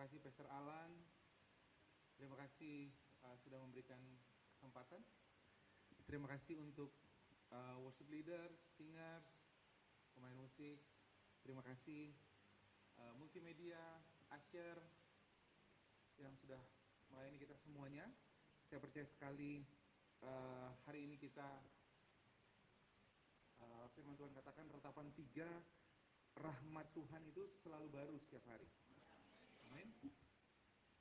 kasih Pastor Alan. Terima kasih uh, sudah memberikan kesempatan. Terima kasih untuk uh, worship leaders, singers, pemain musik. Terima kasih uh, multimedia, Asher yang sudah melayani kita semuanya. Saya percaya sekali uh, hari ini kita uh, firman Tuhan katakan ratapan tiga rahmat Tuhan itu selalu baru setiap hari. Amin.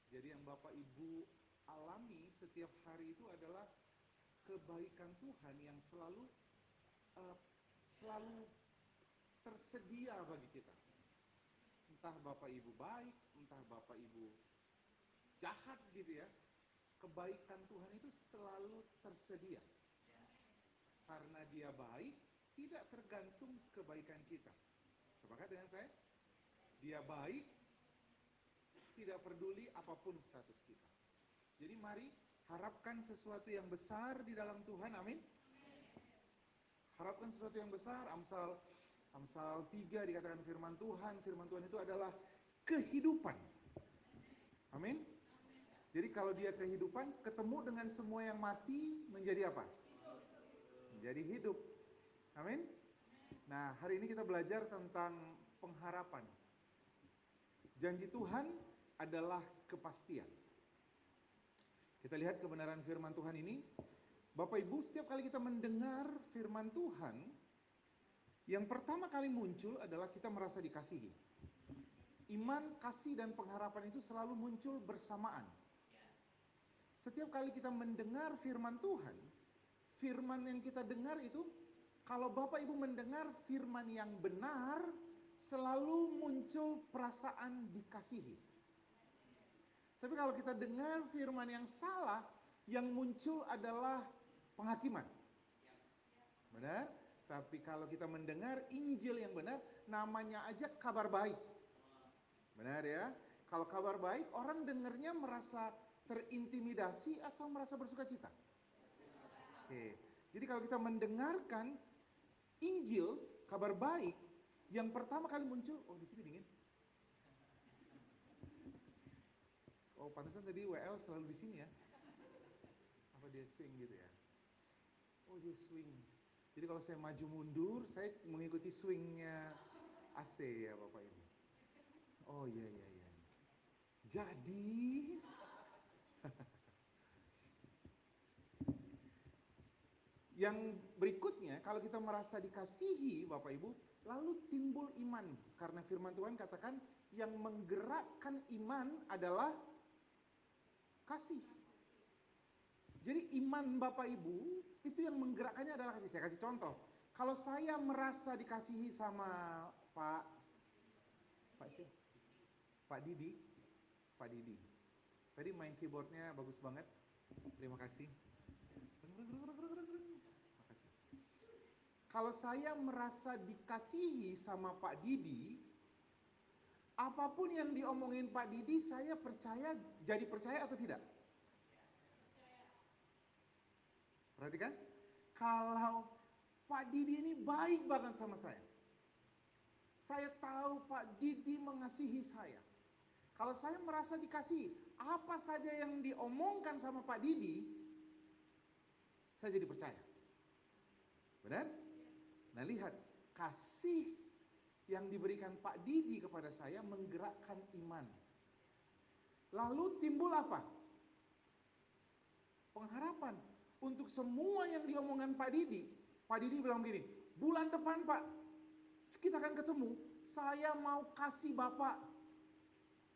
Jadi yang Bapak Ibu alami setiap hari itu adalah kebaikan Tuhan yang selalu uh, selalu tersedia bagi kita. Entah Bapak Ibu baik, entah Bapak Ibu jahat gitu ya. Kebaikan Tuhan itu selalu tersedia. Karena dia baik, tidak tergantung kebaikan kita. Sepakat dengan saya? Dia baik, tidak peduli apa pun status kita. Jadi mari harapkan sesuatu yang besar di dalam Tuhan, amin. Harapkan sesuatu yang besar, Amsal Amsal 3 dikatakan firman Tuhan, firman Tuhan itu adalah kehidupan. Amin. Jadi kalau dia kehidupan, ketemu dengan semua yang mati menjadi apa? Menjadi hidup. Amin. Nah, hari ini kita belajar tentang pengharapan. Janji Tuhan adalah kepastian. Kita lihat kebenaran firman Tuhan ini. Bapak Ibu, setiap kali kita mendengar firman Tuhan, yang pertama kali muncul adalah kita merasa dikasihi. Iman, kasih, dan pengharapan itu selalu muncul bersamaan. Setiap kali kita mendengar firman Tuhan, firman yang kita dengar itu kalau Bapak Ibu mendengar firman yang benar, selalu muncul perasaan dikasihi. Tapi kalau kita dengar firman yang salah, yang muncul adalah penghakiman. Benar? Tapi kalau kita mendengar Injil yang benar, namanya aja kabar baik. Benar ya? Kalau kabar baik, orang dengarnya merasa terintimidasi atau merasa bersuka cita? Oke. Jadi kalau kita mendengarkan Injil, kabar baik, yang pertama kali muncul, oh di sini dingin. Oh pantesan tadi WL selalu di sini ya. Apa dia swing gitu ya? Oh dia swing. Jadi kalau saya maju mundur, saya mengikuti swingnya AC ya Bapak Ibu. Oh iya iya iya. Jadi Yang berikutnya, kalau kita merasa dikasihi, Bapak Ibu, lalu timbul iman. Karena firman Tuhan katakan, yang menggerakkan iman adalah kasih. Jadi iman Bapak Ibu, itu yang menggerakkannya adalah kasih. Saya kasih contoh. Kalau saya merasa dikasihi sama Pak, Pak sih, Pak Didi, Pak Didi. Tadi main keyboardnya bagus banget. Terima kasih. Kalau saya merasa dikasihi sama Pak Didi, apa pun yang diomongin Pak Didi, saya percaya, jadi percaya atau tidak? Perhatikan, kalau Pak Didi ini baik banget sama saya. Saya tahu Pak Didi mengasihi saya. Kalau saya merasa dikasihi, apa saja yang diomongkan sama Pak Didi, saya jadi percaya. Benar? Nah lihat, kasih yang diberikan Pak Didi kepada saya menggerakkan iman. Lalu timbul apa? Pengharapan untuk semua yang diomongkan Pak Didi. Pak Didi bilang begini, bulan depan Pak, kita akan ketemu, saya mau kasih Bapak.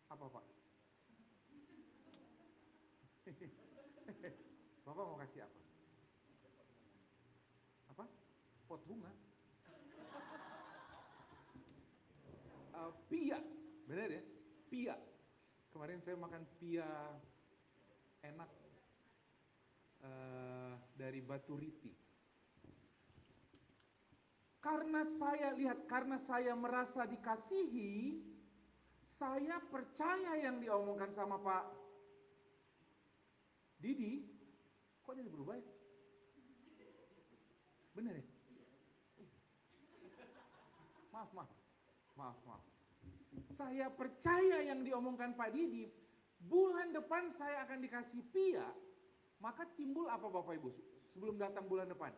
Apa Pak? Bapak mau kasih apa? Apa? pot bunga. Uh, pia, benar ya? Pia. Kemarin saya makan pia enak uh, dari Batu Riti. Karena saya lihat, karena saya merasa dikasihi, saya percaya yang diomongkan sama Pak Didi, kok jadi berubah ya? Bener ya? Maaf, maaf. Maaf, maaf. saya percaya yang diomongkan Pak Didi, bulan depan saya akan dikasih pia, maka timbul apa Bapak Ibu sebelum datang bulan depan?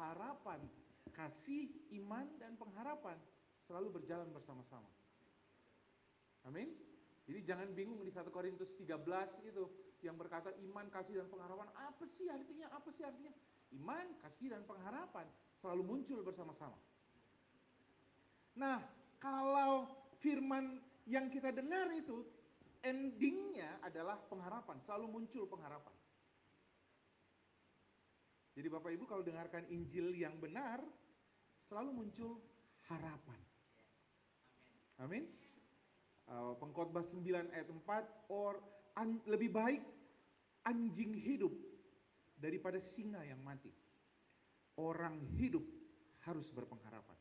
Harapan, kasih, iman, dan pengharapan selalu berjalan bersama-sama. Amin. Jadi jangan bingung di 1 Korintus 13 itu yang berkata iman, kasih, dan pengharapan. Apa sih artinya? Apa sih artinya? Iman, kasih, dan pengharapan selalu muncul bersama-sama. Nah, kalau firman yang kita dengar itu endingnya adalah pengharapan, selalu muncul pengharapan. Jadi Bapak Ibu kalau dengarkan Injil yang benar, selalu muncul harapan. Amin. Uh, pengkhotbah 9 ayat 4, or an, lebih baik anjing hidup daripada singa yang mati. Orang hidup harus berpengharapan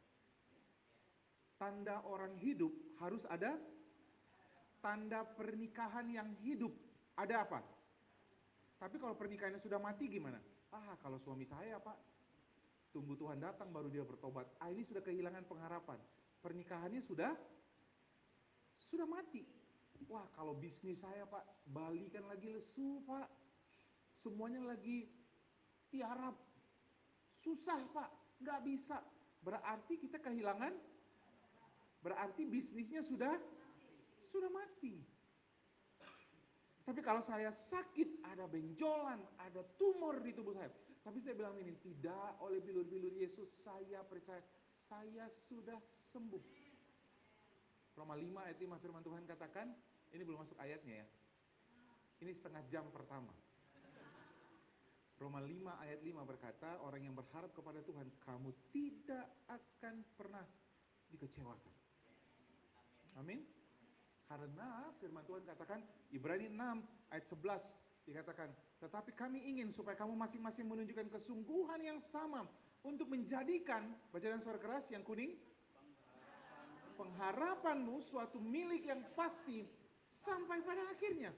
tanda orang hidup harus ada tanda pernikahan yang hidup. Ada apa? Tapi kalau pernikahannya sudah mati gimana? Ah, kalau suami saya, Pak, tunggu Tuhan datang baru dia bertobat. Ah, ini sudah kehilangan pengharapan. Pernikahannya sudah sudah mati. Wah, kalau bisnis saya, Pak, Bali kan lagi lesu, Pak. Semuanya lagi tiarap. Susah, Pak. Nggak bisa. Berarti kita kehilangan Berarti bisnisnya sudah sudah mati. Tapi kalau saya sakit, ada benjolan, ada tumor di tubuh saya. Tapi saya bilang ini, tidak oleh bilur-bilur Yesus, saya percaya, saya sudah sembuh. Roma 5 ayat 5 firman Tuhan katakan, ini belum masuk ayatnya ya. Ini setengah jam pertama. Roma 5 ayat 5 berkata, orang yang berharap kepada Tuhan, kamu tidak akan pernah dikecewakan. Amin. Karena firman Tuhan katakan Ibrani 6 ayat 11 dikatakan, tetapi kami ingin supaya kamu masing-masing menunjukkan kesungguhan yang sama untuk menjadikan bacaan suara keras yang kuning pengharapanmu suatu milik yang pasti sampai pada akhirnya.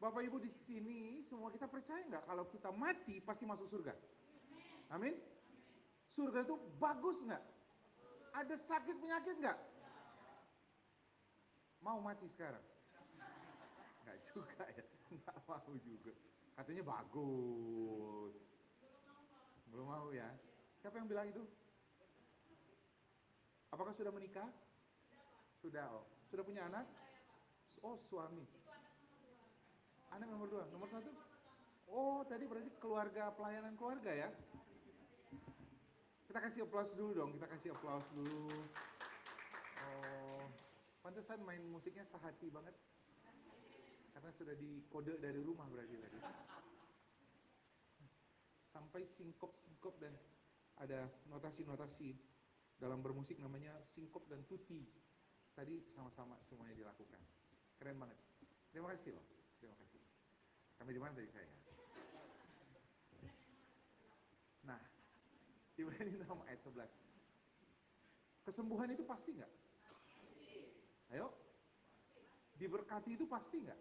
Bapak Ibu di sini semua kita percaya nggak kalau kita mati pasti masuk surga? Amin. Surga itu bagus nggak? Ada sakit penyakit nggak? Mau mati sekarang? Enggak juga ya, enggak mau juga. Katanya bagus. Belum mau ya. Siapa yang bilang itu? Apakah sudah menikah? Sudah, oh. Sudah punya anak? Oh, suami. Anak nomor dua. Nomor satu? Oh, tadi berarti keluarga, pelayanan keluarga ya? Kita kasih aplaus dulu dong, kita kasih aplaus dulu. Oh, Pantesan main musiknya sehati banget. Karena sudah dikode dari rumah berarti tadi. Sampai singkop-singkop dan ada notasi-notasi dalam bermusik namanya singkop dan tuti. Tadi sama-sama semuanya dilakukan. Keren banget. Terima kasih loh. Terima kasih. Sampai di mana tadi saya? Nah, Ibrani 6 ayat 11. Kesembuhan itu pasti nggak? Ayo. Diberkati itu pasti nggak?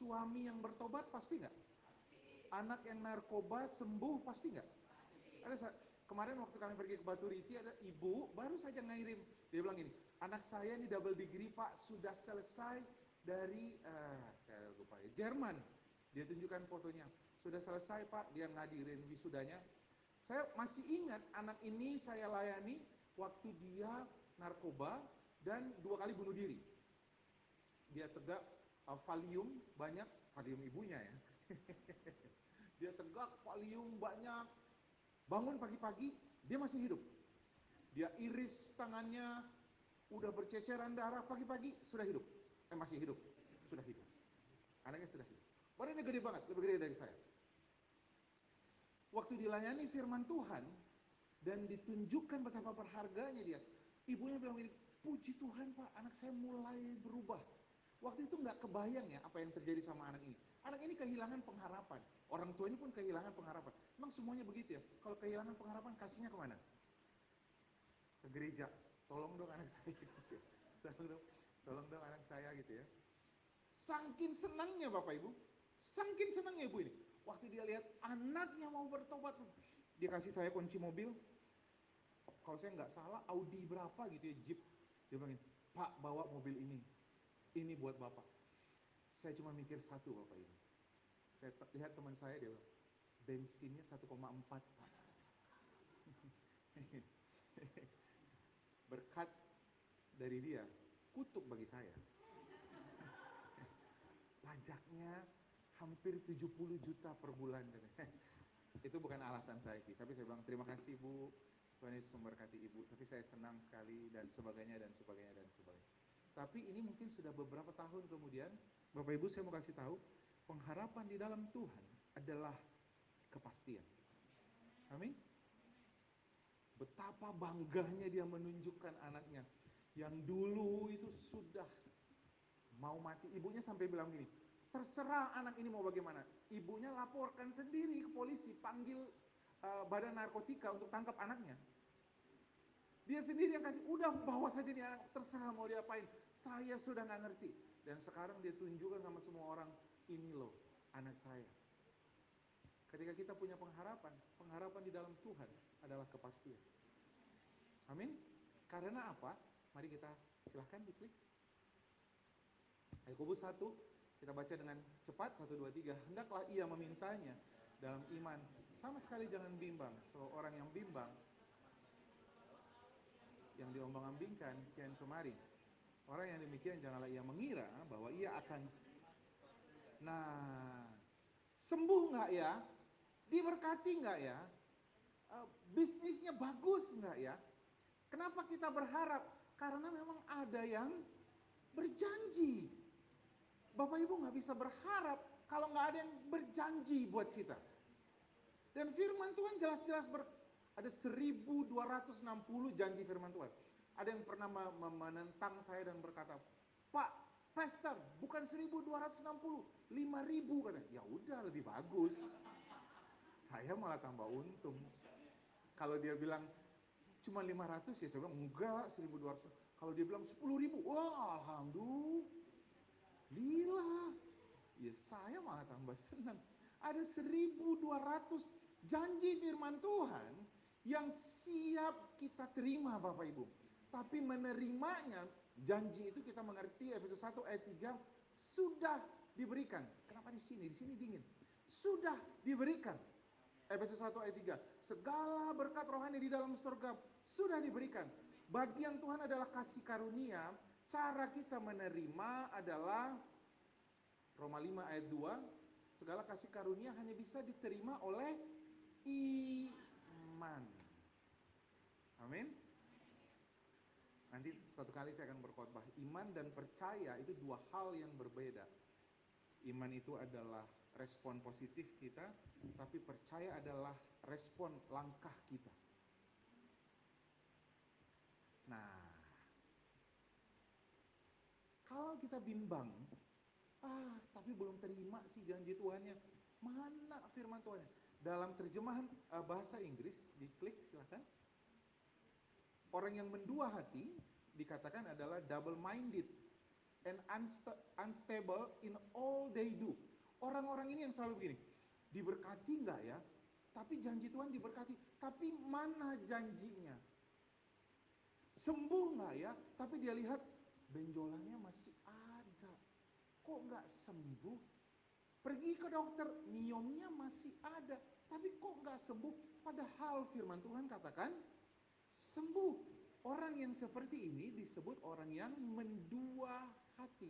Suami yang bertobat pasti nggak? Anak yang narkoba sembuh pasti nggak? Ada kemarin waktu kami pergi ke Batu Riti ada ibu baru saja ngirim dia bilang gini anak saya ini double degree pak sudah selesai dari uh, saya lupa ya Jerman dia tunjukkan fotonya sudah selesai pak dia ngadirin wisudanya saya masih ingat anak ini saya layani waktu dia narkoba, dan dua kali bunuh diri. Dia tegak uh, valium banyak, valium ibunya ya. dia tegak valium banyak, bangun pagi-pagi, dia masih hidup. Dia iris tangannya, udah berceceran darah pagi-pagi, sudah hidup. Eh masih hidup, sudah hidup. Anaknya sudah hidup. Badannya gede banget, lebih gede dari saya. Waktu dilayani firman Tuhan, dan ditunjukkan betapa berharganya dia. Ibunya bilang ini, puji Tuhan Pak, anak saya mulai berubah. Waktu itu nggak kebayang ya apa yang terjadi sama anak ini. Anak ini kehilangan pengharapan. Orang tuanya pun kehilangan pengharapan. Memang semuanya begitu ya. Kalau kehilangan pengharapan kasihnya ke mana? Ke gereja. Tolong dong anak saya gitu ya. Tolong dong, tolong dong anak saya gitu ya. Sangkin senangnya Bapak Ibu. Sangkin senangnya Ibu ini. Waktu dia lihat anaknya mau bertobat. Dia kasih saya kunci mobil. Kalau saya nggak salah Audi berapa gitu ya Jeep. Dia bilang, Pak bawa mobil ini, ini buat bapak. Saya cuma mikir satu bapak ini. Saya lihat teman saya dia bilang, bensinnya 1,4 pak. Berkat dari dia, kutuk bagi saya. Pajaknya hampir 70 juta per bulan. Itu bukan alasan saya sih, tapi saya bilang terima kasih Bu, Tuhan Yesus memberkati Ibu, tapi saya senang sekali dan sebagainya dan sebagainya dan sebagainya. Tapi ini mungkin sudah beberapa tahun kemudian, Bapak Ibu saya mau kasih tahu, pengharapan di dalam Tuhan adalah kepastian. Amin. Betapa bangganya dia menunjukkan anaknya yang dulu itu sudah mau mati. Ibunya sampai bilang gini, terserah anak ini mau bagaimana. Ibunya laporkan sendiri ke polisi, panggil uh, badan narkotika untuk tangkap anaknya. Dia sendiri yang kasih, udah bawa saja dia anak, terserah mau diapain. Saya sudah nggak ngerti. Dan sekarang dia tunjukkan sama semua orang, ini loh anak saya. Ketika kita punya pengharapan, pengharapan di dalam Tuhan adalah kepastian. Amin. Karena apa? Mari kita silahkan diklik. Yakobus 1, kita baca dengan cepat, 1, 2, 3. Hendaklah ia memintanya dalam iman. Sama sekali jangan bimbang. Seorang yang bimbang, yang diombang-ambingkan, kian kemari. Orang yang demikian janganlah ia mengira bahwa ia akan Nah, sembuh nggak ya? Diberkati nggak ya? Uh, bisnisnya bagus nggak ya? Kenapa kita berharap? Karena memang ada yang berjanji. Bapak Ibu nggak bisa berharap kalau nggak ada yang berjanji buat kita. Dan firman Tuhan jelas-jelas ber, ada 1260 janji firman Tuhan. Ada yang pernah menentang saya dan berkata, Pak, Pastor, bukan 1260, 5000 katanya. Ya udah lebih bagus. Saya malah tambah untung. Kalau dia bilang cuma 500 ya saya bilang enggak 1200. Kalau dia bilang 10 ribu, wah alhamdulillah. Ya saya malah tambah senang. Ada 1200 janji firman Tuhan yang siap kita terima Bapak Ibu. Tapi menerimanya, janji itu kita mengerti Efesus 1 ayat 3 sudah diberikan. Kenapa di sini? Di sini dingin. Sudah diberikan. Efesus 1 ayat 3. Segala berkat rohani di dalam surga sudah diberikan. Bagi yang Tuhan adalah kasih karunia, cara kita menerima adalah Roma 5 ayat 2, segala kasih karunia hanya bisa diterima oleh iman. Amin. Nanti satu kali saya akan berkhotbah. Iman dan percaya itu dua hal yang berbeda. Iman itu adalah respon positif kita, tapi percaya adalah respon langkah kita. Nah, kalau kita bimbang, ah tapi belum terima sih janji Tuhannya, mana firman Tuhannya? Dalam terjemahan uh, bahasa Inggris, diklik silahkan. Orang yang mendua hati dikatakan adalah double-minded and unsta unstable in all they do. Orang-orang ini yang selalu begini, diberkati nggak ya? Tapi janji Tuhan diberkati, tapi mana janjinya? Sembuh nggak ya? Tapi dia lihat benjolannya masih. Kok nggak sembuh? Pergi ke dokter, miomnya masih ada. Tapi kok nggak sembuh? Padahal firman Tuhan katakan sembuh. Orang yang seperti ini disebut orang yang mendua hati.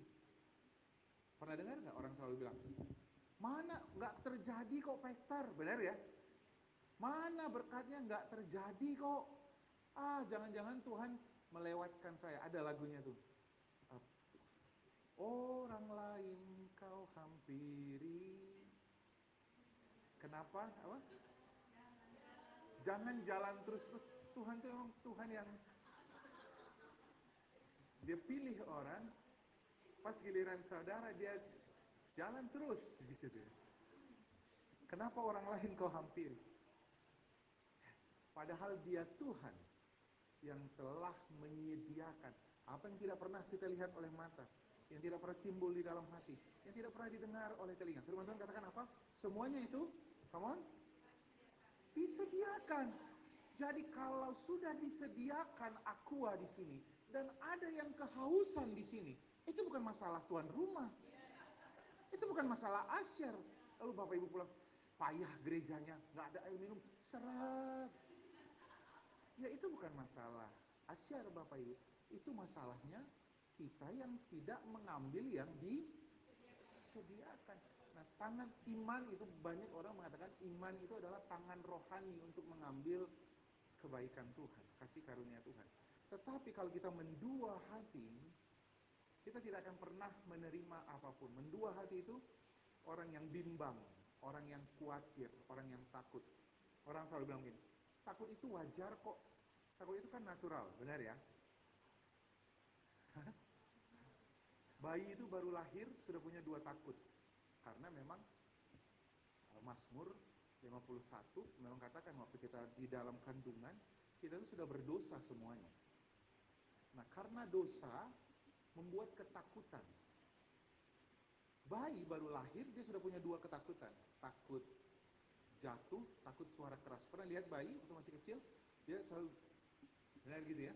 Pernah dengar nggak orang selalu bilang, mana nggak terjadi kok pester, benar ya? Mana berkatnya nggak terjadi kok? Ah, jangan-jangan Tuhan melewatkan saya. Ada lagunya tuh. Orang lain kau hampiri. Kenapa? Apa? Jangan jalan terus-terus. Tuhan itu memang Tuhan yang dia pilih orang, pas giliran saudara dia jalan terus gitu deh. Kenapa orang lain kau hampiri? Padahal dia Tuhan yang telah menyediakan apa yang tidak pernah kita lihat oleh mata, yang tidak pernah timbul di dalam hati, yang tidak pernah didengar oleh telinga. Firman Tuhan katakan apa? Semuanya itu, come on, disediakan. Jadi kalau sudah disediakan aqua di sini dan ada yang kehausan di sini, itu bukan masalah tuan rumah. Itu bukan masalah asyar. Lalu Bapak Ibu pulang, payah gerejanya, nggak ada air minum, seret. Ya itu bukan masalah asyar Bapak Ibu. Itu masalahnya kita yang tidak mengambil yang disediakan. Nah, tangan iman itu banyak orang mengatakan iman itu adalah tangan rohani untuk mengambil kebaikan Tuhan, kasih karunia Tuhan. Tetapi kalau kita mendua hati, kita tidak akan pernah menerima apa pun. Mendua hati itu orang yang bimbang, orang yang khawatir, orang yang takut. Orang selalu bilang begini, takut itu wajar kok. Takut itu kan natural, benar ya? Bayi itu baru lahir sudah punya dua takut. Karena memang eh, Mazmur 51 memang katakan waktu kita di dalam kandungan kita itu sudah berdosa semuanya. Nah, karena dosa membuat ketakutan. Bayi baru lahir dia sudah punya dua ketakutan, takut jatuh, takut suara keras. Pernah lihat bayi waktu masih kecil? Dia selalu benar gitu ya.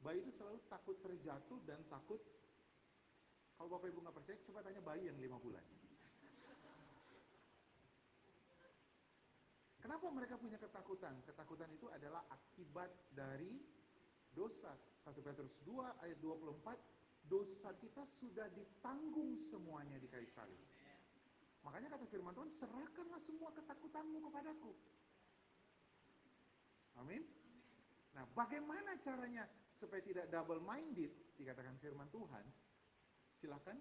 Bayi itu selalu takut terjatuh dan takut kalau Bapak Ibu nggak percaya, coba tanya bayi yang lima bulan. Kenapa mereka punya ketakutan? Ketakutan itu adalah akibat dari dosa. 1 Petrus 2 ayat 24, dosa kita sudah ditanggung semuanya di kayu salib. Makanya kata firman Tuhan, serahkanlah semua ketakutanmu kepadaku. Amin. Nah, bagaimana caranya supaya tidak double minded dikatakan firman Tuhan? Silakan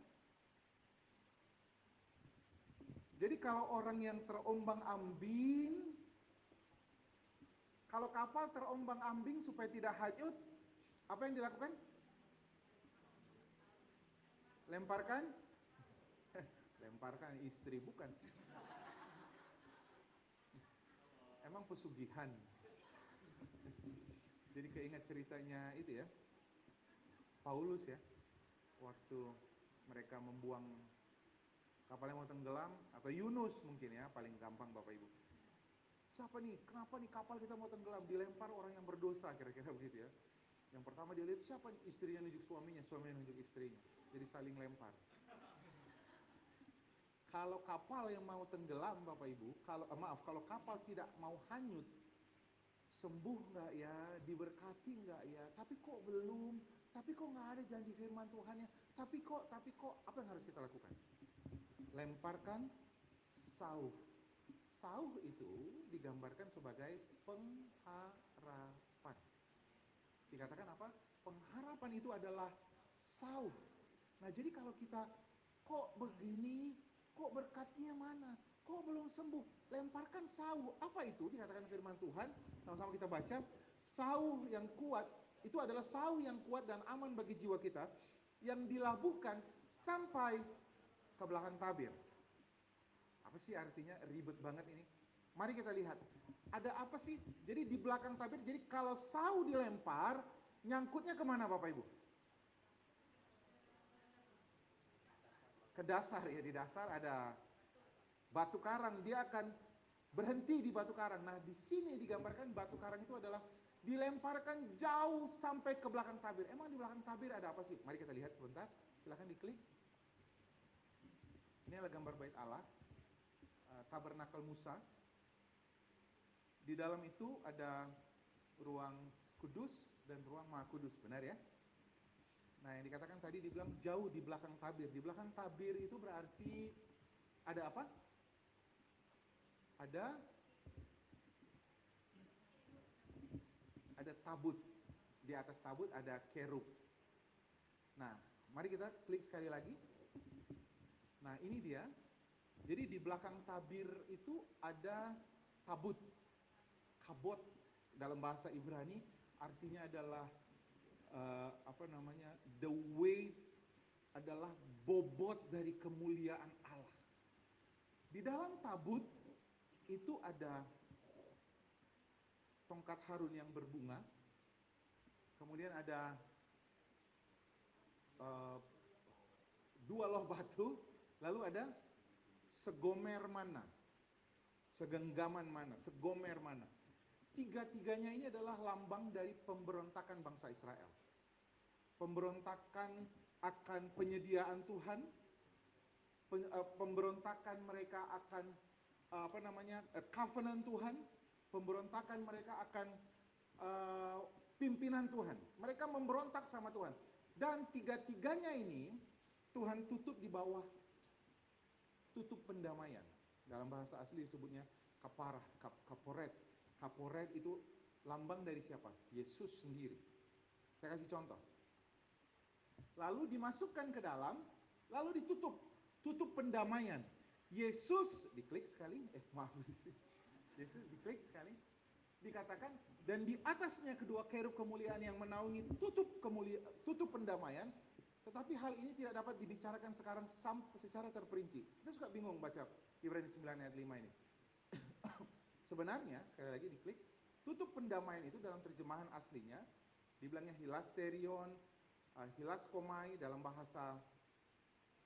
jadi kalau orang yang terombang ambing kalau kapal terombang ambing supaya tidak hanyut, apa yang dilakukan? Lemparkan? Lemparkan istri, bukan. Emang pesugihan. Jadi keingat ceritanya itu ya. Paulus ya. Waktu mereka membuang kapal yang mau tenggelam atau Yunus mungkin ya paling gampang Bapak Ibu. Siapa nih, kenapa nih kapal kita mau tenggelam, dilempar orang yang berdosa, kira-kira begitu ya. Yang pertama dia lihat siapa nih, istrinya nunjuk suaminya, suaminya nunjuk istrinya. Jadi saling lempar. Kalau kapal yang mau tenggelam Bapak Ibu, kalau eh, maaf, kalau kapal tidak mau hanyut, sembuh nggak ya, diberkati nggak ya, tapi kok belum, tapi kok nggak ada janji firman Tuhan ya, tapi kok, tapi kok, apa yang harus kita lakukan? Lemparkan sauh Sauh itu digambarkan sebagai pengharapan. Dikatakan apa? Pengharapan itu adalah sauh. Nah jadi kalau kita kok begini, kok berkatnya mana? Kok belum sembuh? Lemparkan sauh. Apa itu? Dikatakan firman Tuhan. Sama-sama kita baca. Sauh yang kuat itu adalah sauh yang kuat dan aman bagi jiwa kita yang dilabuhkan sampai ke belakang tabir. Apa sih artinya ribet banget ini? Mari kita lihat. Ada apa sih? Jadi di belakang tabir, jadi kalau sau dilempar, nyangkutnya ke mana Bapak Ibu? Ke dasar ya, di dasar ada batu karang, dia akan berhenti di batu karang. Nah di sini digambarkan batu karang itu adalah dilemparkan jauh sampai ke belakang tabir. Emang di belakang tabir ada apa sih? Mari kita lihat sebentar. Silahkan diklik. Ini adalah gambar bait Allah. Eh, tabernakel Musa. Di dalam itu ada ruang kudus dan ruang maha kudus, benar ya? Nah yang dikatakan tadi dibilang jauh di belakang tabir. Di belakang tabir itu berarti ada apa? Ada ada tabut. Di atas tabut ada kerub. Nah, mari kita klik sekali lagi. Nah, ini dia jadi di belakang tabir itu ada tabut. Kabot dalam bahasa Ibrani artinya adalah uh, apa namanya? the way adalah bobot dari kemuliaan Allah. Di dalam tabut itu ada tongkat Harun yang berbunga. Kemudian ada uh, dua loh batu, lalu ada segomer mana, segenggaman mana, segomer mana. tiga-tiganya ini adalah lambang dari pemberontakan bangsa Israel. Pemberontakan akan penyediaan Tuhan, eh, pemberontakan mereka akan eh, apa namanya covenant Tuhan, pemberontakan mereka akan uh, pimpinan Tuhan. Mereka memberontak sama Tuhan. Dan tiga-tiganya ini Tuhan tutup di bawah tutup pendamaian. Dalam bahasa asli disebutnya kaparah, kap, kaporet. Kaporet itu lambang dari siapa? Yesus sendiri. Saya kasih contoh. Lalu dimasukkan ke dalam, lalu ditutup. Tutup pendamaian. Yesus, diklik sekali, eh maaf. Yesus diklik sekali. Dikatakan, dan di atasnya kedua kerub kemuliaan yang menaungi tutup kemulia, tutup pendamaian, tetapi hal ini tidak dapat dibicarakan sekarang secara terperinci. Kita suka bingung baca Ibrani 9 ayat 5 ini. Sebenarnya, sekali lagi diklik, tutup pendamaian itu dalam terjemahan aslinya, dibilangnya hilasterion, uh, hilaskomai dalam bahasa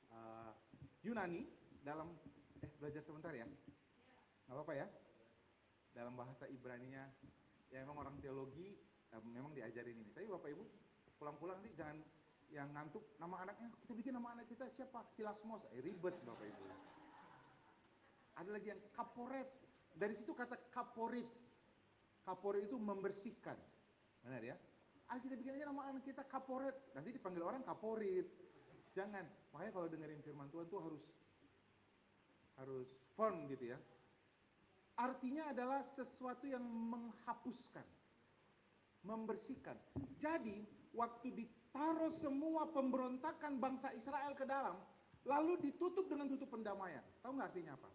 uh, Yunani, dalam, eh belajar sebentar ya, nggak apa-apa ya, dalam bahasa Ibrani-nya, ya memang orang teologi, uh, memang diajarin ini, tapi Bapak Ibu, pulang-pulang nanti jangan yang ngantuk nama anaknya kita bikin nama anak kita siapa? Hilasmos eh, ribet bapak ibu. Ada lagi yang kaporet. Dari situ kata kaporit. Kaporit itu membersihkan. Benar ya? Ah kita bikin aja nama anak kita kaporet. Nanti dipanggil orang kaporit. Jangan. Makanya kalau dengerin firman Tuhan tuh harus harus fun gitu ya artinya adalah sesuatu yang menghapuskan membersihkan jadi waktu di taruh semua pemberontakan bangsa Israel ke dalam, lalu ditutup dengan tutup pendamaian. Tahu nggak artinya apa?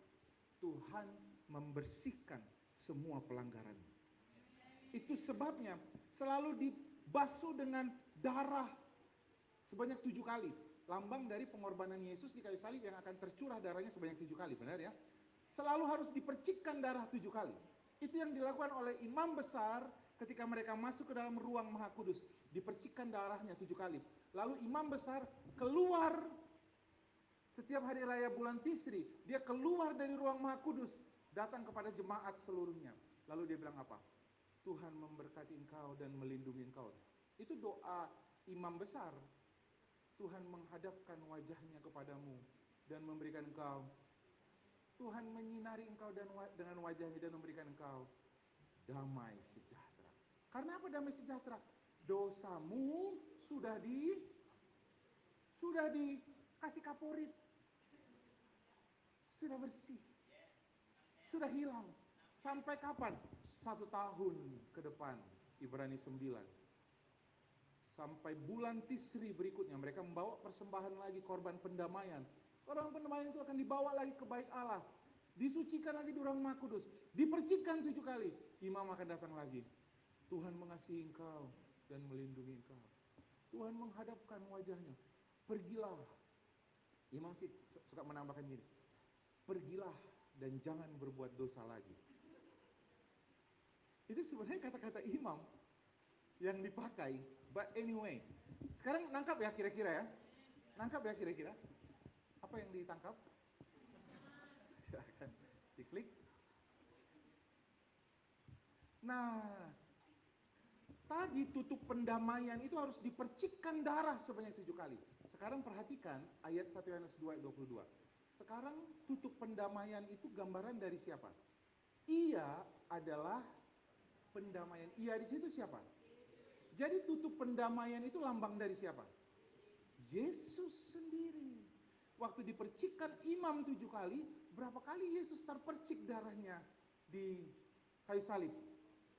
Tuhan membersihkan semua pelanggaran. Itu sebabnya selalu dibasuh dengan darah sebanyak tujuh kali. Lambang dari pengorbanan Yesus di kayu salib yang akan tercurah darahnya sebanyak tujuh kali, benar ya? Selalu harus dipercikkan darah tujuh kali. Itu yang dilakukan oleh imam besar ketika mereka masuk ke dalam ruang maha kudus dipercikkan darahnya tujuh kali. Lalu imam besar keluar setiap hari raya bulan Tisri, dia keluar dari ruang Maha Kudus, datang kepada jemaat seluruhnya. Lalu dia bilang apa? Tuhan memberkati engkau dan melindungi engkau. Itu doa imam besar. Tuhan menghadapkan wajahnya kepadamu dan memberikan engkau. Tuhan menyinari engkau dan dengan wajahnya dan memberikan engkau damai sejahtera. Karena apa damai sejahtera? dosamu sudah di sudah dikasih kaporit. Sudah bersih. Sudah hilang. Sampai kapan? Satu tahun ke depan. Ibrani 9. Sampai bulan Tisri berikutnya mereka membawa persembahan lagi korban pendamaian. Korban pendamaian itu akan dibawa lagi ke baik Allah. Disucikan lagi di ruang Makudus. Dipercikan tujuh kali. Imam akan datang lagi. Tuhan mengasihi engkau dan melindungi engkau. Tuhan menghadapkan wajahnya. Pergilah. Imam sih suka menambahkan gini. Pergilah dan jangan berbuat dosa lagi. Itu sebenarnya kata-kata imam yang dipakai. But anyway, sekarang nangkap ya kira-kira ya. Nangkap ya kira-kira. Apa yang ditangkap? Silahkan diklik. Nah, Tadi tutup pendamaian itu harus dipercikkan darah sebanyak tujuh kali. Sekarang perhatikan ayat 1 Yohanes 2 ayat 22. Sekarang tutup pendamaian itu gambaran dari siapa? Ia adalah pendamaian. Ia di situ siapa? Jadi tutup pendamaian itu lambang dari siapa? Yesus sendiri. Waktu dipercikkan imam tujuh kali, berapa kali Yesus terpercik darahnya di kayu salib?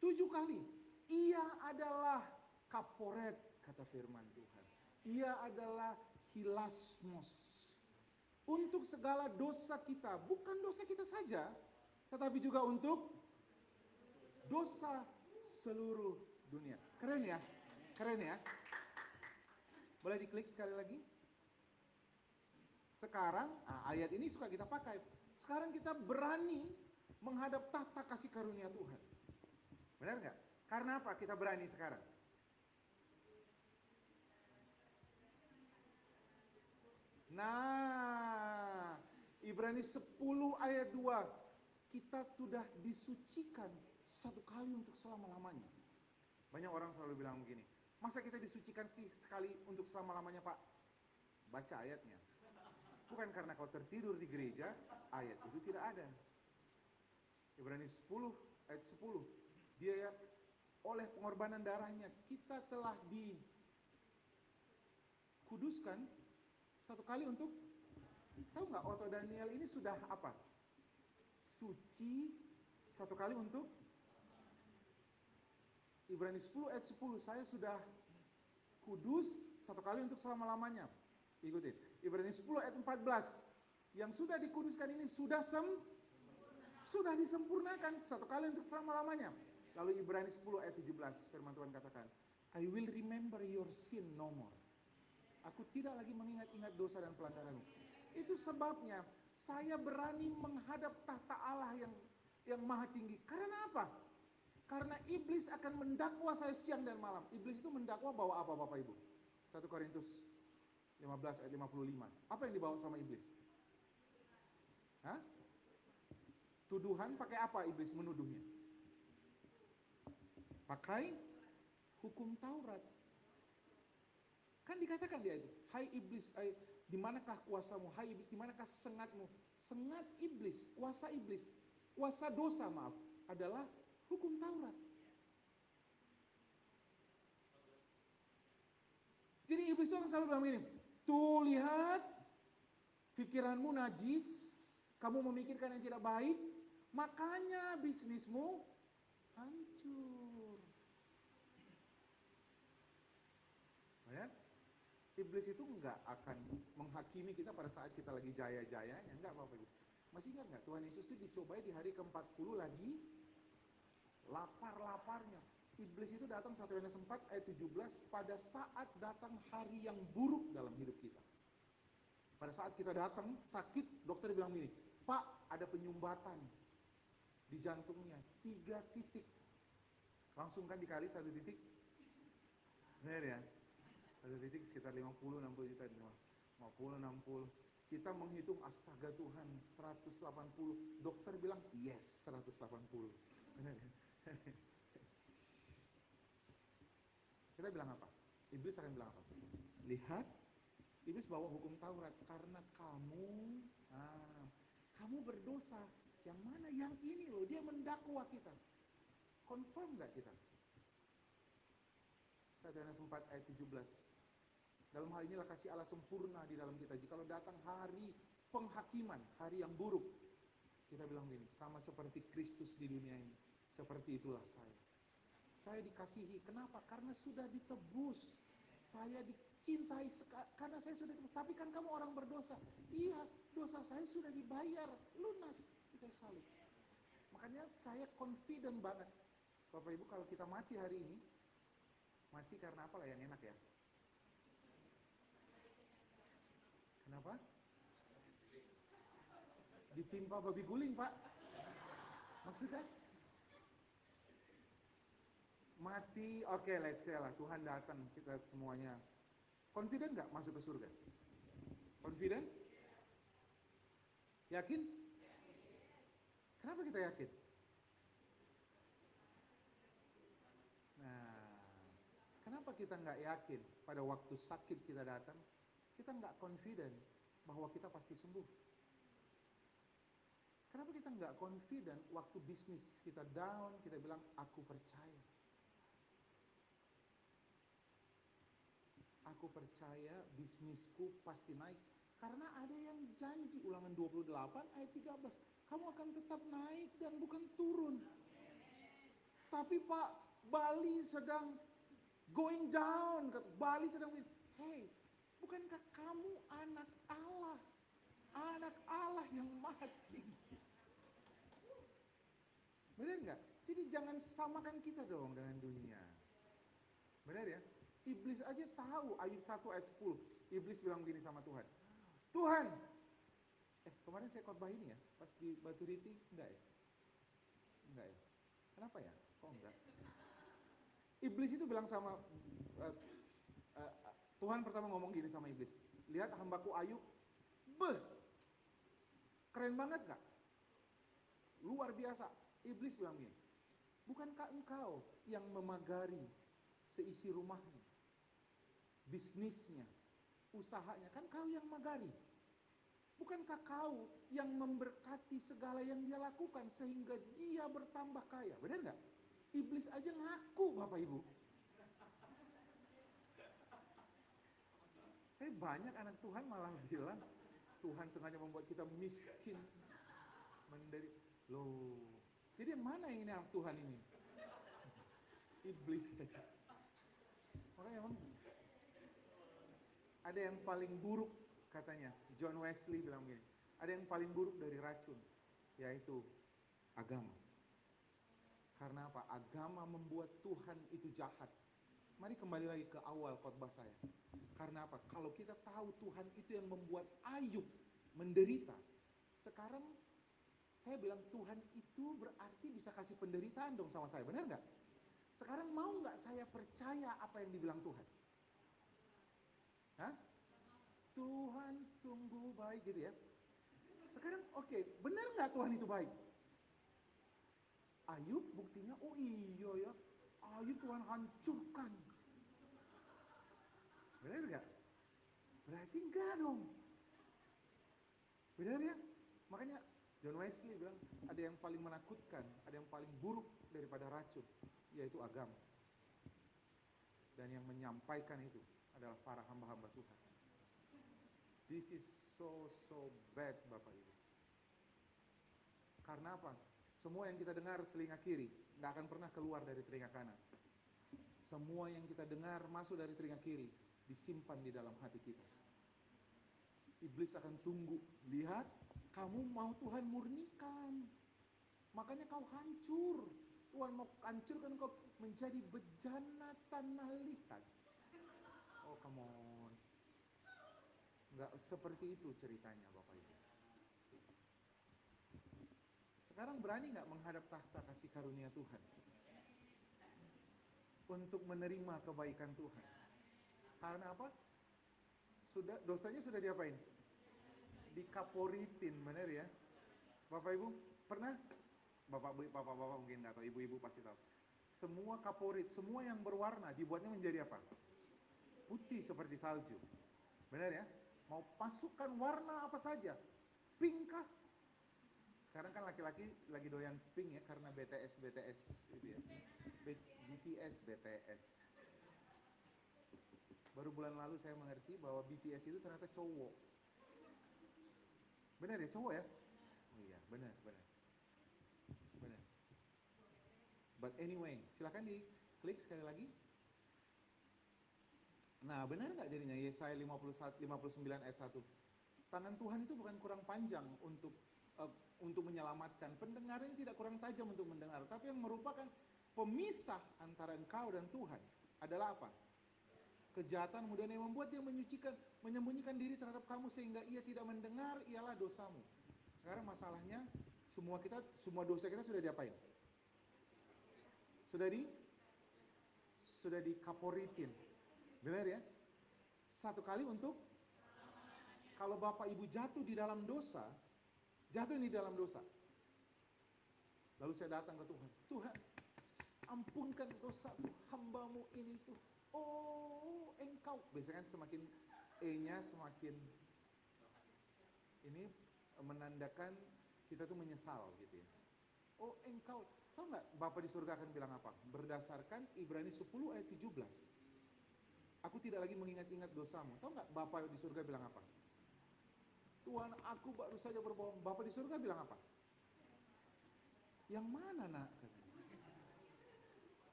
Tujuh kali. Ia adalah kaporet, kata firman Tuhan. Ia adalah hilasmos. Untuk segala dosa kita, bukan dosa kita saja, tetapi juga untuk dosa seluruh dunia. Keren ya? Keren ya? Boleh diklik sekali lagi? Sekarang, nah ayat ini suka kita pakai. Sekarang kita berani menghadap tahta kasih karunia Tuhan. Benar nggak? Karena apa kita berani sekarang? Nah, Ibrani 10 ayat 2. Kita sudah disucikan satu kali untuk selama-lamanya. Banyak orang selalu bilang begini, masa kita disucikan sih sekali untuk selama-lamanya Pak? Baca ayatnya. Bukan karena kau tertidur di gereja, ayat itu tidak ada. Ibrani 10 ayat 10. Dia ya oleh pengorbanan darahnya kita telah dikuduskan satu kali untuk tahu nggak Otto Daniel ini sudah apa? Suci satu kali untuk Ibrani 10 ayat 10 saya sudah kudus satu kali untuk selama-lamanya. Ikutin. Ibrani 10 ayat 14. Yang sudah dikuduskan ini sudah sem sudah disempurnakan satu kali untuk selama-lamanya. Lalu Ibrani 10 ayat 17 firman Tuhan katakan, I will remember your sin no more. Aku tidak lagi mengingat-ingat dosa dan pelanggaranmu. Itu sebabnya saya berani menghadap tahta Allah yang yang maha tinggi. Karena apa? Karena iblis akan mendakwa saya siang dan malam. Iblis itu mendakwa bawa apa Bapak Ibu? 1 Korintus 15 ayat 55. Apa yang dibawa sama iblis? Hah? Tuduhan pakai apa iblis menuduhnya? Pakai hukum Taurat. Kan dikatakan dia itu, hai iblis, hai, di manakah kuasamu? Hai iblis, di manakah sengatmu? Sengat iblis, kuasa iblis, kuasa dosa maaf, adalah hukum Taurat. Jadi iblis itu akan selalu bilang begini, tuh lihat, pikiranmu najis, kamu memikirkan yang tidak baik, makanya bisnismu hancur. Ya? Iblis itu enggak akan menghakimi kita pada saat kita lagi jaya-jayanya, enggak Ibu. Masih ingat enggak Tuhan Yesus itu dicobai di hari ke-40 lagi lapar-laparnya. Iblis itu datang satu Yohanes 4 ayat 17 pada saat datang hari yang buruk dalam hidup kita. Pada saat kita datang sakit, dokter bilang gini, Pak ada penyumbatan di jantungnya, tiga titik. Langsung kan dikali satu titik? Benar ya? Satu titik sekitar 50-60 juta. 50, 60. Kita menghitung astaga Tuhan 180. Dokter bilang yes 180. Benar ya? Kita bilang apa? Iblis akan bilang apa? Lihat, iblis bawa hukum Taurat karena kamu, ah, kamu berdosa. Yang mana? Yang ini loh, dia mendakwa kita. Confirm nggak kita? 1 Yohanes 4 ayat 17. Dalam hal inilah kasih Allah sempurna di dalam kita. Jikalau datang hari penghakiman, hari yang buruk, kita bilang gini, sama seperti Kristus di dunia ini. Seperti itulah saya. Saya dikasihi. Kenapa? Karena sudah ditebus. Saya dicintai karena saya sudah ditebus. Tapi kan kamu orang berdosa. Iya, dosa saya sudah dibayar lunas kayu salib. Makanya saya confident banget. Bapak Ibu kalau kita mati hari ini, mati karena apa lah yang enak ya? Kenapa? Ditimpa babi guling, Pak. Maksudnya? Mati, oke okay, let's say lah, Tuhan datang, kita semuanya. Confident nggak masuk ke surga? Confident? Yakin? Kenapa kita yakin? Nah, kenapa kita nggak yakin pada waktu sakit kita datang? Kita nggak confident bahwa kita pasti sembuh. Kenapa kita nggak confident waktu bisnis kita down, kita bilang aku percaya. Aku percaya bisnisku pasti naik. Karena ada yang janji ulangan 28 ayat 13. Kamu akan tetap naik dan bukan turun. Tapi Pak, Bali sedang going down. Bali sedang, hey, bukankah kamu anak Allah? Anak Allah yang mati. Benar nggak? Jadi jangan samakan kita dong dengan dunia. Benar ya? Iblis aja tahu Ayub 1 ayat 10. Iblis bilang begini sama Tuhan. Tuhan, eh kemarin saya khotbah ini ya, pas di Batu Riti, enggak ya? Enggak ya? Kenapa ya? Kok enggak? Iblis itu bilang sama uh, uh, Tuhan pertama ngomong gini sama iblis. Lihat hambaku Ayub, beh, keren banget gak? Luar biasa. Iblis bilang gini, Bukankah engkau yang memagari seisi rumahnya, bisnisnya, usahanya? Kan kau yang magari. Bukankah kau yang memberkati segala yang dia lakukan sehingga dia bertambah kaya? Benar nggak? Iblis aja ngaku Bapak Ibu. Tapi banyak anak Tuhan malah bilang Tuhan sengaja membuat kita miskin, menderita. Loh, jadi mana ini anak Tuhan ini? Iblis. Makanya emang ada yang paling buruk katanya. John Wesley bilang begini, ada yang paling buruk dari racun, yaitu agama. Karena apa? Agama membuat Tuhan itu jahat. Mari kembali lagi ke awal khotbah saya. Karena apa? Kalau kita tahu Tuhan itu yang membuat Ayub menderita, sekarang saya bilang Tuhan itu berarti bisa kasih penderitaan dong sama saya, benar nggak? Sekarang mau nggak saya percaya apa yang dibilang Tuhan? Hah? Tuhan sungguh baik gitu ya. Sekarang oke, okay, benar nggak Tuhan itu baik? Ayub buktinya, oh iya ya, Ayub Tuhan hancurkan. Benar nggak? Berarti enggak dong. Benar ya? Makanya John Wesley bilang ada yang paling menakutkan, ada yang paling buruk daripada racun, yaitu agama. Dan yang menyampaikan itu adalah para hamba-hamba Tuhan. This is so so bad Bapak Ibu. Karena apa? Semua yang kita dengar telinga kiri, nggak akan pernah keluar dari telinga kanan. Semua yang kita dengar masuk dari telinga kiri, disimpan di dalam hati kita. Iblis akan tunggu, lihat kamu mau Tuhan murnikan. Makanya kau hancur. Tuhan mau hancurkan kau menjadi bejana tanah liat. Oh come on. Nggak seperti itu ceritanya Bapak Ibu. Sekarang berani nggak menghadap tahta kasih karunia Tuhan? Untuk menerima kebaikan Tuhan. Karena apa? Sudah dosanya sudah diapain? Dikaporitin, benar ya? Bapak Ibu, pernah? Bapak Bapak Bapak mungkin nggak tahu, ibu-ibu pasti tahu. Semua kaporit, semua yang berwarna dibuatnya menjadi apa? Putih seperti salju. Benar ya? Mau masukkan warna apa saja. Pink kah? Sekarang kan laki-laki lagi doyan pink ya karena BTS BTS gitu ya. BTS BTS. Baru bulan lalu saya mengerti bahwa BTS itu ternyata cowok. Benar ya cowok ya? Oh iya, benar, benar. Benar. But anyway, silakan diklik sekali lagi. Nah, benar nggak jadinya Yesaya 51, 59 ayat 1? Tangan Tuhan itu bukan kurang panjang untuk uh, untuk menyelamatkan. Pendengarannya tidak kurang tajam untuk mendengar, tapi yang merupakan pemisah antara engkau dan Tuhan adalah apa? Kejahatan kemudian yang membuat dia menyucikan, menyembunyikan diri terhadap kamu sehingga ia tidak mendengar ialah dosamu. Sekarang masalahnya semua kita semua dosa kita sudah diapain? Sudah di sudah dikaporitin. Benar ya? Satu kali untuk kalau Bapak Ibu jatuh di dalam dosa, jatuh ini dalam dosa. Lalu saya datang ke Tuhan. Tuhan, ampunkan dosa hambamu ini tuh. Oh, engkau. Biasanya kan semakin E-nya semakin ini menandakan kita tuh menyesal gitu ya. Oh, engkau. Tahu nggak Bapak di surga akan bilang apa? Berdasarkan Ibrani 10 ayat 17. Aku tidak lagi mengingat-ingat dosamu. Tahu nggak Bapak di surga bilang apa? Tuhan, aku baru saja berbohong. Bapak di surga bilang apa? Yang mana nak?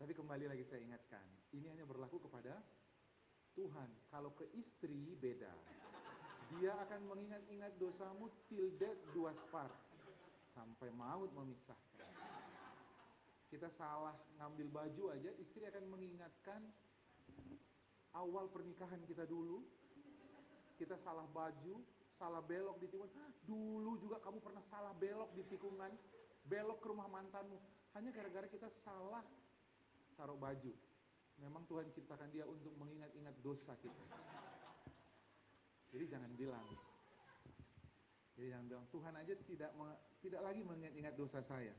Tapi kembali lagi saya ingatkan, ini hanya berlaku kepada Tuhan. Kalau ke istri beda. Dia akan mengingat-ingat dosamu till death dua spar. Sampai maut memisahkan. Kita salah ngambil baju aja, istri akan mengingatkan awal pernikahan kita dulu. Kita salah baju, salah belok di tikungan. Dulu juga kamu pernah salah belok di tikungan, belok ke rumah mantanmu. Hanya gara-gara kita salah taruh baju. Memang Tuhan ciptakan dia untuk mengingat-ingat dosa kita. Jadi jangan bilang. Jadi jangan bilang Tuhan aja tidak tidak lagi mengingat-ingat dosa saya.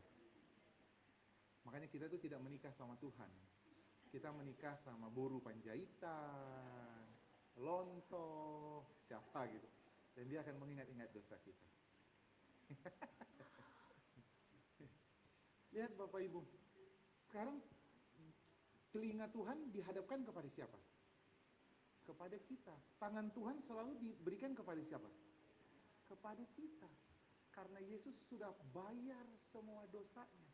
Makanya kita tuh tidak menikah sama Tuhan. Kita menikah sama buru panjaitan, lonto, siapa gitu. Dan dia akan mengingat-ingat dosa kita. Lihat Bapak Ibu, sekarang telinga Tuhan dihadapkan kepada siapa? Kepada kita. Tangan Tuhan selalu diberikan kepada siapa? Kepada kita. Karena Yesus sudah bayar semua dosanya.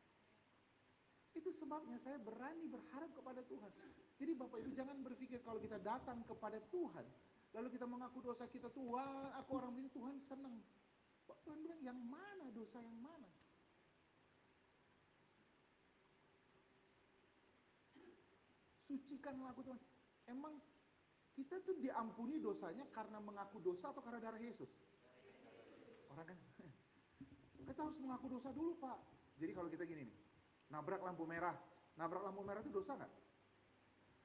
Itu sebabnya saya berani berharap kepada Tuhan. Jadi Bapak Ibu jangan berpikir kalau kita datang kepada Tuhan, lalu kita mengaku dosa kita, Tuhan, aku orang ini Tuhan senang. Tuhan bilang, yang mana dosa yang mana? Sucikanlah aku Tuhan. Emang kita tuh diampuni dosanya karena mengaku dosa atau karena darah Yesus? Orang kan, kita harus mengaku dosa dulu Pak. Jadi kalau kita gini nih, nabrak lampu merah. Nabrak lampu merah itu dosa nggak?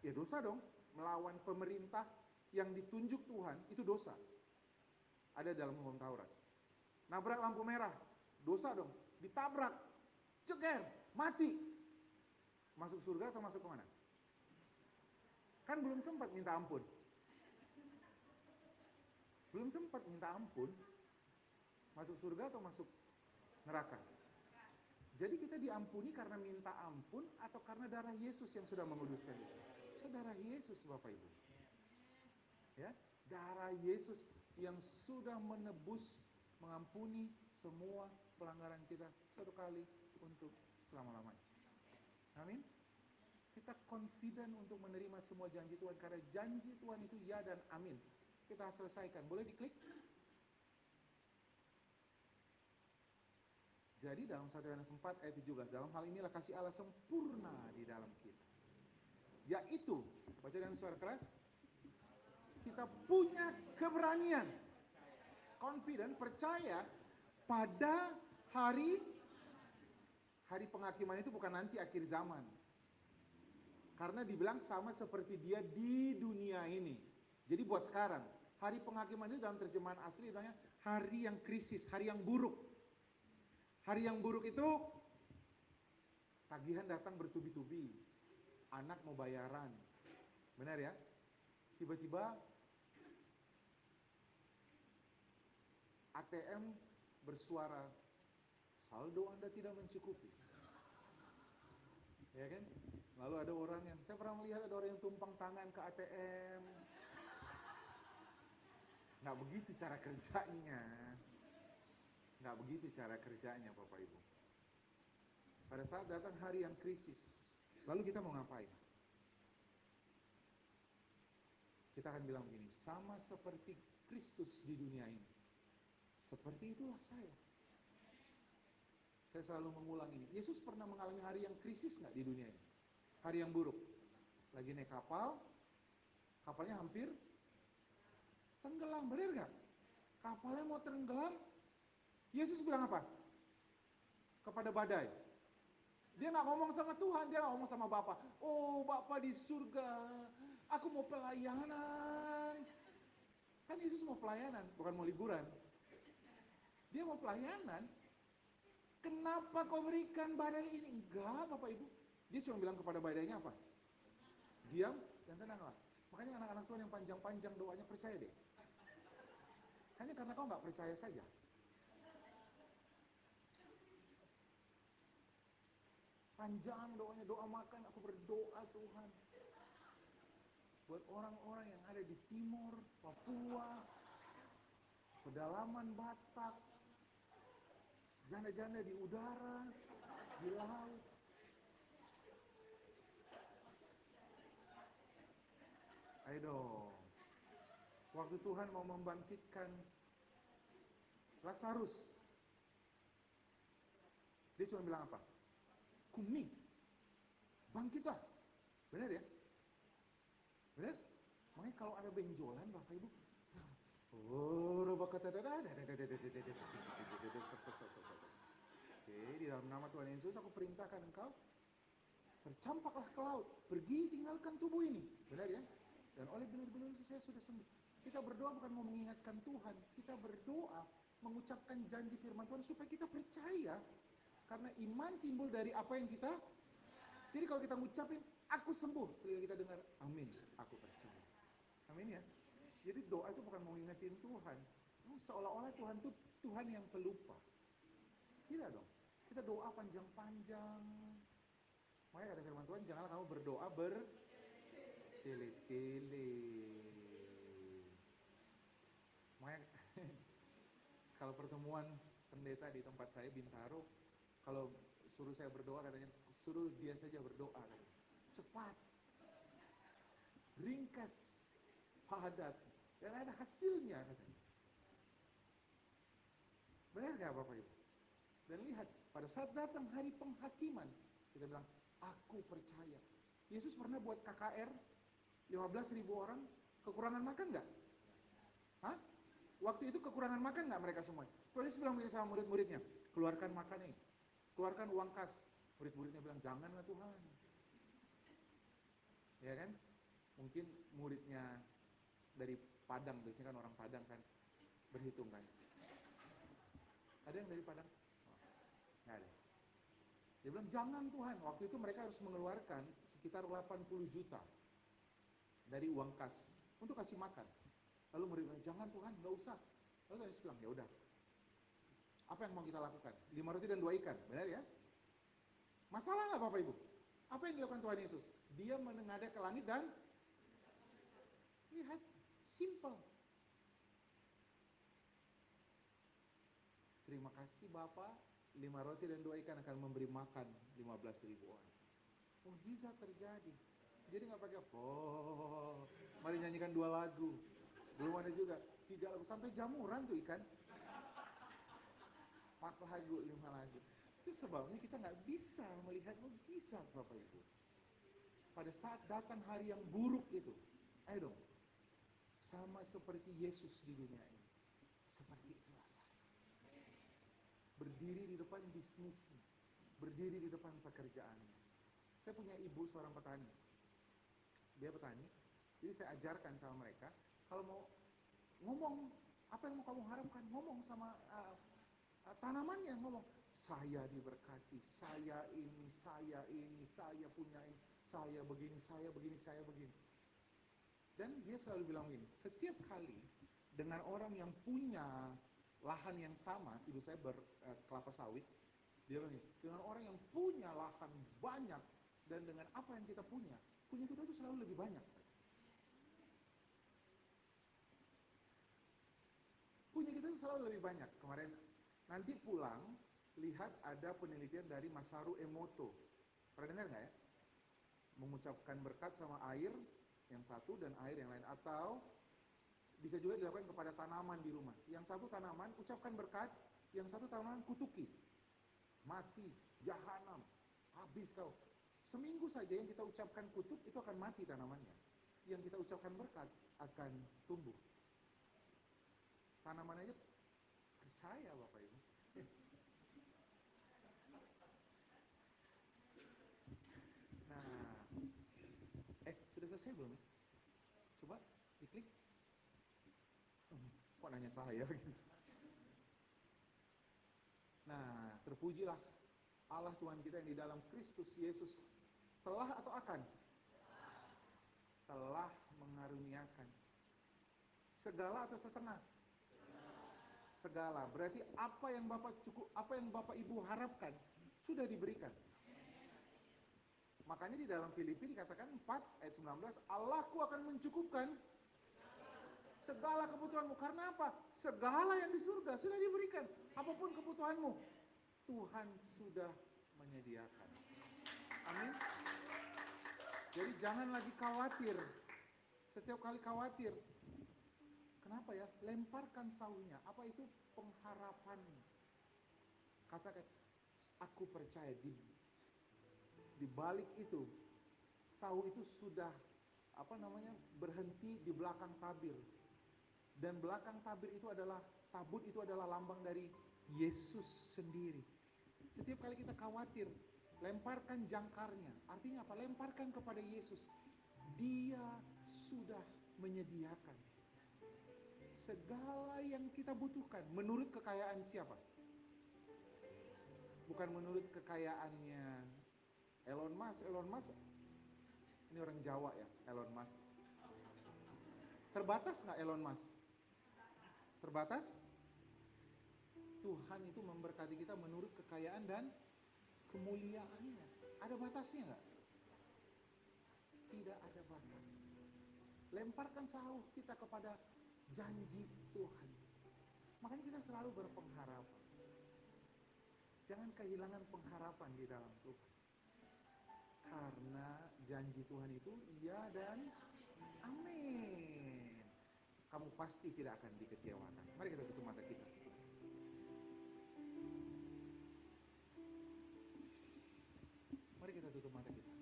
Ya dosa dong. Melawan pemerintah yang ditunjuk Tuhan itu dosa. Ada dalam hukum Taurat. Nabrak lampu merah, dosa dong. Ditabrak, ceger, mati. Masuk surga atau masuk ke mana? Kan belum sempat minta ampun. Belum sempat minta ampun. Masuk surga atau masuk neraka? Jadi kita diampuni karena minta ampun atau karena darah Yesus yang sudah menguduskan kita? Saudara Yesus Bapak Ibu. Ya, darah Yesus yang sudah menebus, mengampuni semua pelanggaran kita satu kali untuk selama-lamanya. Amin. Kita confident untuk menerima semua janji Tuhan karena janji Tuhan itu ya dan amin. Kita selesaikan. Boleh diklik? Jadi dalam 1 Yohanes 4 ayat 17, dalam hal inilah kasih Allah sempurna di dalam kita. Yaitu, baca dengan suara keras, kita punya keberanian, confident, percaya pada hari hari penghakiman itu bukan nanti akhir zaman. Karena dibilang sama seperti dia di dunia ini. Jadi buat sekarang, hari penghakiman itu dalam terjemahan asli bilangnya hari yang krisis, hari yang buruk. Hari yang buruk itu tagihan datang bertubi-tubi. Anak mau bayaran. Benar ya? Tiba-tiba ATM bersuara saldo Anda tidak mencukupi. Ya kan? Lalu ada orang yang saya pernah melihat ada orang yang tumpang tangan ke ATM. Nggak begitu cara kerjanya. Nggak begitu cara kerjanya Bapak Ibu. Pada saat datang hari yang krisis, lalu kita mau ngapain? Kita akan bilang begini, sama seperti Kristus di dunia ini. Seperti itulah saya. Saya selalu mengulang ini. Yesus pernah mengalami hari yang krisis nggak di dunia ini? Hari yang buruk. Lagi naik kapal, kapalnya hampir tenggelam, benar nggak? Kapalnya mau tenggelam, Yesus bilang apa? Kepada badai. Dia nggak ngomong sama Tuhan, dia ngomong sama Bapak. Oh Bapak di surga, aku mau pelayanan. Kan Yesus mau pelayanan, bukan mau liburan. Dia mau pelayanan. Kenapa kau berikan badai ini? Enggak Bapak Ibu. Dia cuma bilang kepada badainya apa? Diam dan tenanglah. Makanya anak-anak Tuhan yang panjang-panjang doanya percaya deh. Hanya karena kau nggak percaya saja. Panjang doanya, doa makan, aku berdoa Tuhan. Buat orang-orang yang ada di timur, Papua, pedalaman Batak, janda-janda di udara, di laut. Ayo dong. Waktu Tuhan mau membangkitkan Lazarus, dia cuma bilang apa? Kumi, bangkitlah. Benar ya? Benar? Makanya kalau ada benjolan Bapak Ibu, oh, Oke, di dalam nama Tuhan Yesus aku perintahkan engkau bercampaklah ke laut, pergi tinggalkan tubuh ini. Benar ya? Dan oleh benar-benar saya sudah sembuh. Kita berdoa bukan mau mengingatkan Tuhan, kita berdoa mengucapkan janji firman Tuhan supaya kita percaya karena iman timbul dari apa yang kita Jadi kalau kita ngucapin, aku sembuh, ketika kita dengar, amin, aku percaya. Amin ya. Jadi doa itu bukan mau ingetin Tuhan. Seolah-olah Tuhan itu Tuhan yang pelupa. Tidak dong. Kita doa panjang-panjang. Makanya kata firman Tuhan, janganlah kamu berdoa bertele-tele. Makanya kalau pertemuan pendeta di tempat saya Bintaro, kalau suruh saya berdoa katanya suruh dia saja berdoa. Cepat. Ringkas, padat, dan ada hasilnya katanya. Benar nggak Bapak Ibu? Dan lihat, pada saat datang hari penghakiman, kita bilang, aku percaya. Yesus pernah buat KKR, 15 ribu orang, kekurangan makan nggak? Hah? Waktu itu kekurangan makan nggak mereka semua? Terus Yesus bilang sama murid-muridnya, keluarkan makan ini, keluarkan uang kas. Murid-muridnya bilang, janganlah Tuhan. Ya kan? Mungkin muridnya dari Padang, biasanya kan orang Padang kan, berhitung kan. Ada yang dari Padang? Nggak ada. Dia bilang, jangan Tuhan. Waktu itu mereka harus mengeluarkan sekitar 80 juta dari uang kas untuk kasih makan. Lalu murid bilang, jangan Tuhan, nggak usah. Lalu Yesus bilang, ya udah. Apa yang mau kita lakukan? Lima roti dan dua ikan, benar ya? Masalah nggak Bapak Ibu? Apa yang dilakukan Tuhan Yesus? Dia menengadah ke langit dan lihat, simple. Terima kasih Bapak, lima roti dan dua ikan akan memberi makan 15 ribu orang. Mujizat terjadi. Jadi nggak pakai oh, mari nyanyikan dua lagu. Belum ada juga tiga lagu sampai jamuran tuh ikan. Empat lagu, lima lagu. Itu sebabnya kita nggak bisa melihat mujizat Bapak Ibu. Pada saat datang hari yang buruk itu, ayo dong, sama seperti Yesus di dunia ini. Seperti itulah saya. Berdiri di depan bisnisnya, berdiri di depan pekerjaannya. Saya punya ibu seorang petani. Dia petani, jadi saya ajarkan sama mereka, kalau mau ngomong, apa yang mau kamu harapkan, ngomong sama uh, tanamannya, ngomong, saya diberkati, saya ini, saya ini, saya punya ini, saya begini, saya begini, saya begini. Dan dia selalu bilang begini, setiap kali dengan orang yang punya lahan yang sama, ibu saya berkelapa uh, sawit, dia bilang ini, dengan orang yang punya lahan banyak dan dengan apa yang kita punya, punya kita itu selalu lebih banyak. Punya kita itu selalu lebih banyak. Kemarin nanti pulang lihat ada penelitian dari Masaru Emoto. Pernah dengar nggak ya? Mengucapkan berkat sama air yang satu dan air yang lain atau bisa juga dilakukan kepada tanaman di rumah. Yang satu tanaman ucapkan berkat, yang satu tanaman kutuki. Mati, jahanam, habis kau. Seminggu saja yang kita ucapkan kutuk itu akan mati tanamannya. Yang kita ucapkan berkat akan tumbuh. Tanaman aja percaya Bapak Ibu. Nah, eh sudah selesai belum ya? Coba diklik. Kok nanya saya gitu. Nah, terpujilah Allah Tuhan kita yang di dalam Kristus Yesus telah atau akan? Telah mengaruniakan. Segala atau setengah? Segala. Berarti apa yang Bapak cukup, apa yang Bapak Ibu harapkan sudah diberikan. Makanya di dalam Filipi dikatakan 4 ayat 19, Allahku akan mencukupkan segala kebutuhanmu. Karena apa? Segala yang di surga sudah diberikan. Apa pun kebutuhanmu, Tuhan sudah menyediakan. Amin. Jadi jangan lagi khawatir. Setiap kali khawatir. Kenapa ya? Lemparkan saunya. Apa itu pengharapan? Katakan, aku percaya di di balik itu sau itu sudah apa namanya berhenti di belakang tabir dan belakang tabir itu adalah tabut itu adalah lambang dari Yesus sendiri. Setiap kali kita khawatir, lemparkan jangkarnya. Artinya apa? Lemparkan kepada Yesus. Dia sudah menyediakan segala yang kita butuhkan menurut kekayaan siapa? Bukan menurut kekayaannya Elon Musk, Elon Musk. Ini orang Jawa ya, Elon Musk. Terbatas nggak Elon Musk? Terbatas? Tuhan itu memberkati kita menurut kekayaan dan kemuliaannya. Ada batasnya nggak? Tidak ada batas. Lemparkan sahur kita kepada janji Tuhan. Makanya kita selalu berpengharapan. Jangan kehilangan pengharapan di dalam Tuhan. Karena janji Tuhan itu iya dan amin. Kamu pasti tidak akan dikecewakan. Mari kita tutup mata kita. Mari kita tutup mata kita.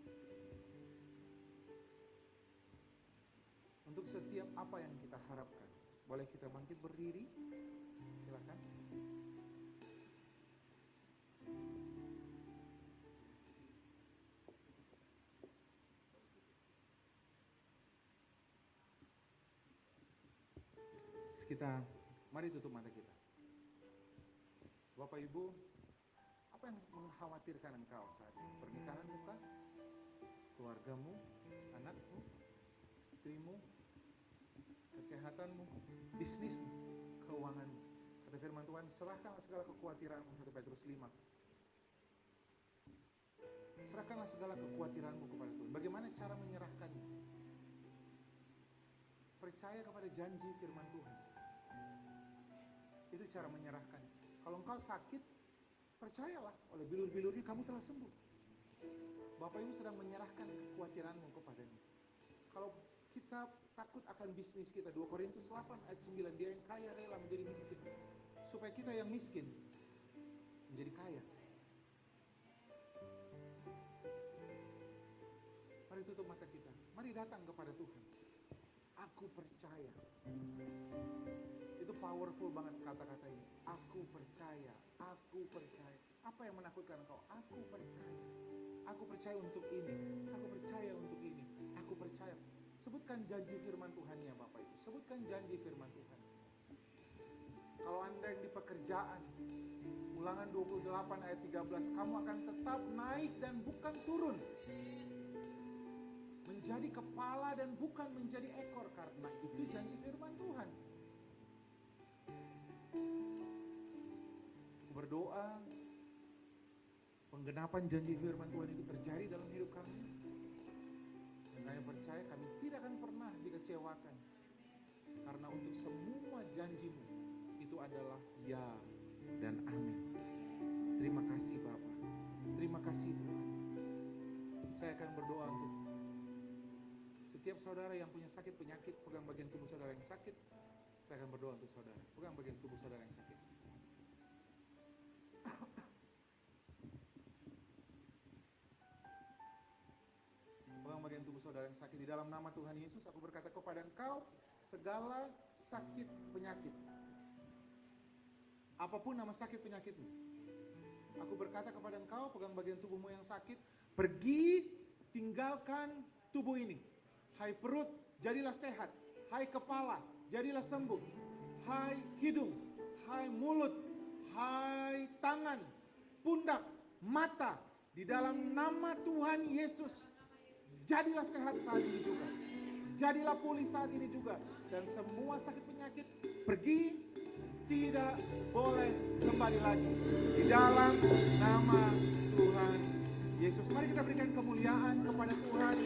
Untuk setiap apa yang kita harapkan, boleh kita bangkit berdiri? Kita mari tutup mata kita. Bapak Ibu, apa yang mengkhawatirkan engkau saat ini? Pernikahanmu kah? Keluargamu, anakmu, istrimu, kesehatanmu, bisnismu, keuanganmu. Kata firman Tuhan, serahkanlah segala kekhawatiranmu, 1 Petrus 5. Serahkanlah segala kekhawatiranmu kepada Tuhan. Bagaimana cara menyerahkannya? Percaya kepada janji firman Tuhan. Itu cara menyerahkan. Kalau engkau sakit, percayalah oleh bilur-bilurnya kamu telah sembuh. Bapak Ibu sedang menyerahkan kekhawatiranmu kepadanya. Kalau kita takut akan bisnis kita, 2 Korintus 8 ayat 9, dia yang kaya rela menjadi miskin. Supaya kita yang miskin menjadi kaya. Mari tutup mata kita. Mari datang kepada Tuhan. Aku percaya. Itu powerful banget kata-kata ini. Aku percaya, aku percaya. Apa yang menakutkan engkau? Aku percaya. Aku percaya untuk ini. Aku percaya untuk ini. Aku percaya. Sebutkan janji firman Tuhannya Bapak Ibu. Sebutkan janji firman Tuhan. Kalau Anda yang di pekerjaan, ulangan 28 ayat 13, kamu akan tetap naik dan bukan turun. Menjadi kepala dan bukan menjadi ekor karena itu janji firman Tuhan. Berdoa penggenapan janji firman Tuhan itu terjadi dalam hidup kami. Dan kami percaya kami tidak akan pernah dikecewakan. Karena untuk semua janjimu itu adalah ya dan amin. Terima kasih Bapak. Terima kasih Tuhan. Saya akan berdoa untuk setiap saudara yang punya sakit penyakit, pegang bagian tubuh saudara yang sakit. Saya akan berdoa untuk saudara. Pegang bagian tubuh saudara yang sakit. Pegang bagian tubuh saudara yang sakit. Di dalam nama Tuhan Yesus, aku berkata kepada engkau, segala sakit penyakit. Apa pun nama sakit penyakitmu. Aku berkata kepada engkau, pegang bagian tubuhmu yang sakit, pergi tinggalkan tubuh ini. Hai perut, jadilah sehat. Hai kepala, jadilah sembuh. Hai hidung, hai mulut, hai tangan, pundak, mata. Di dalam nama Tuhan Yesus, jadilah sehat saat ini juga. Jadilah pulih saat ini juga. Dan semua sakit penyakit pergi tidak boleh kembali lagi. Di dalam nama Tuhan Yesus. Mari kita berikan kemuliaan kepada Tuhan.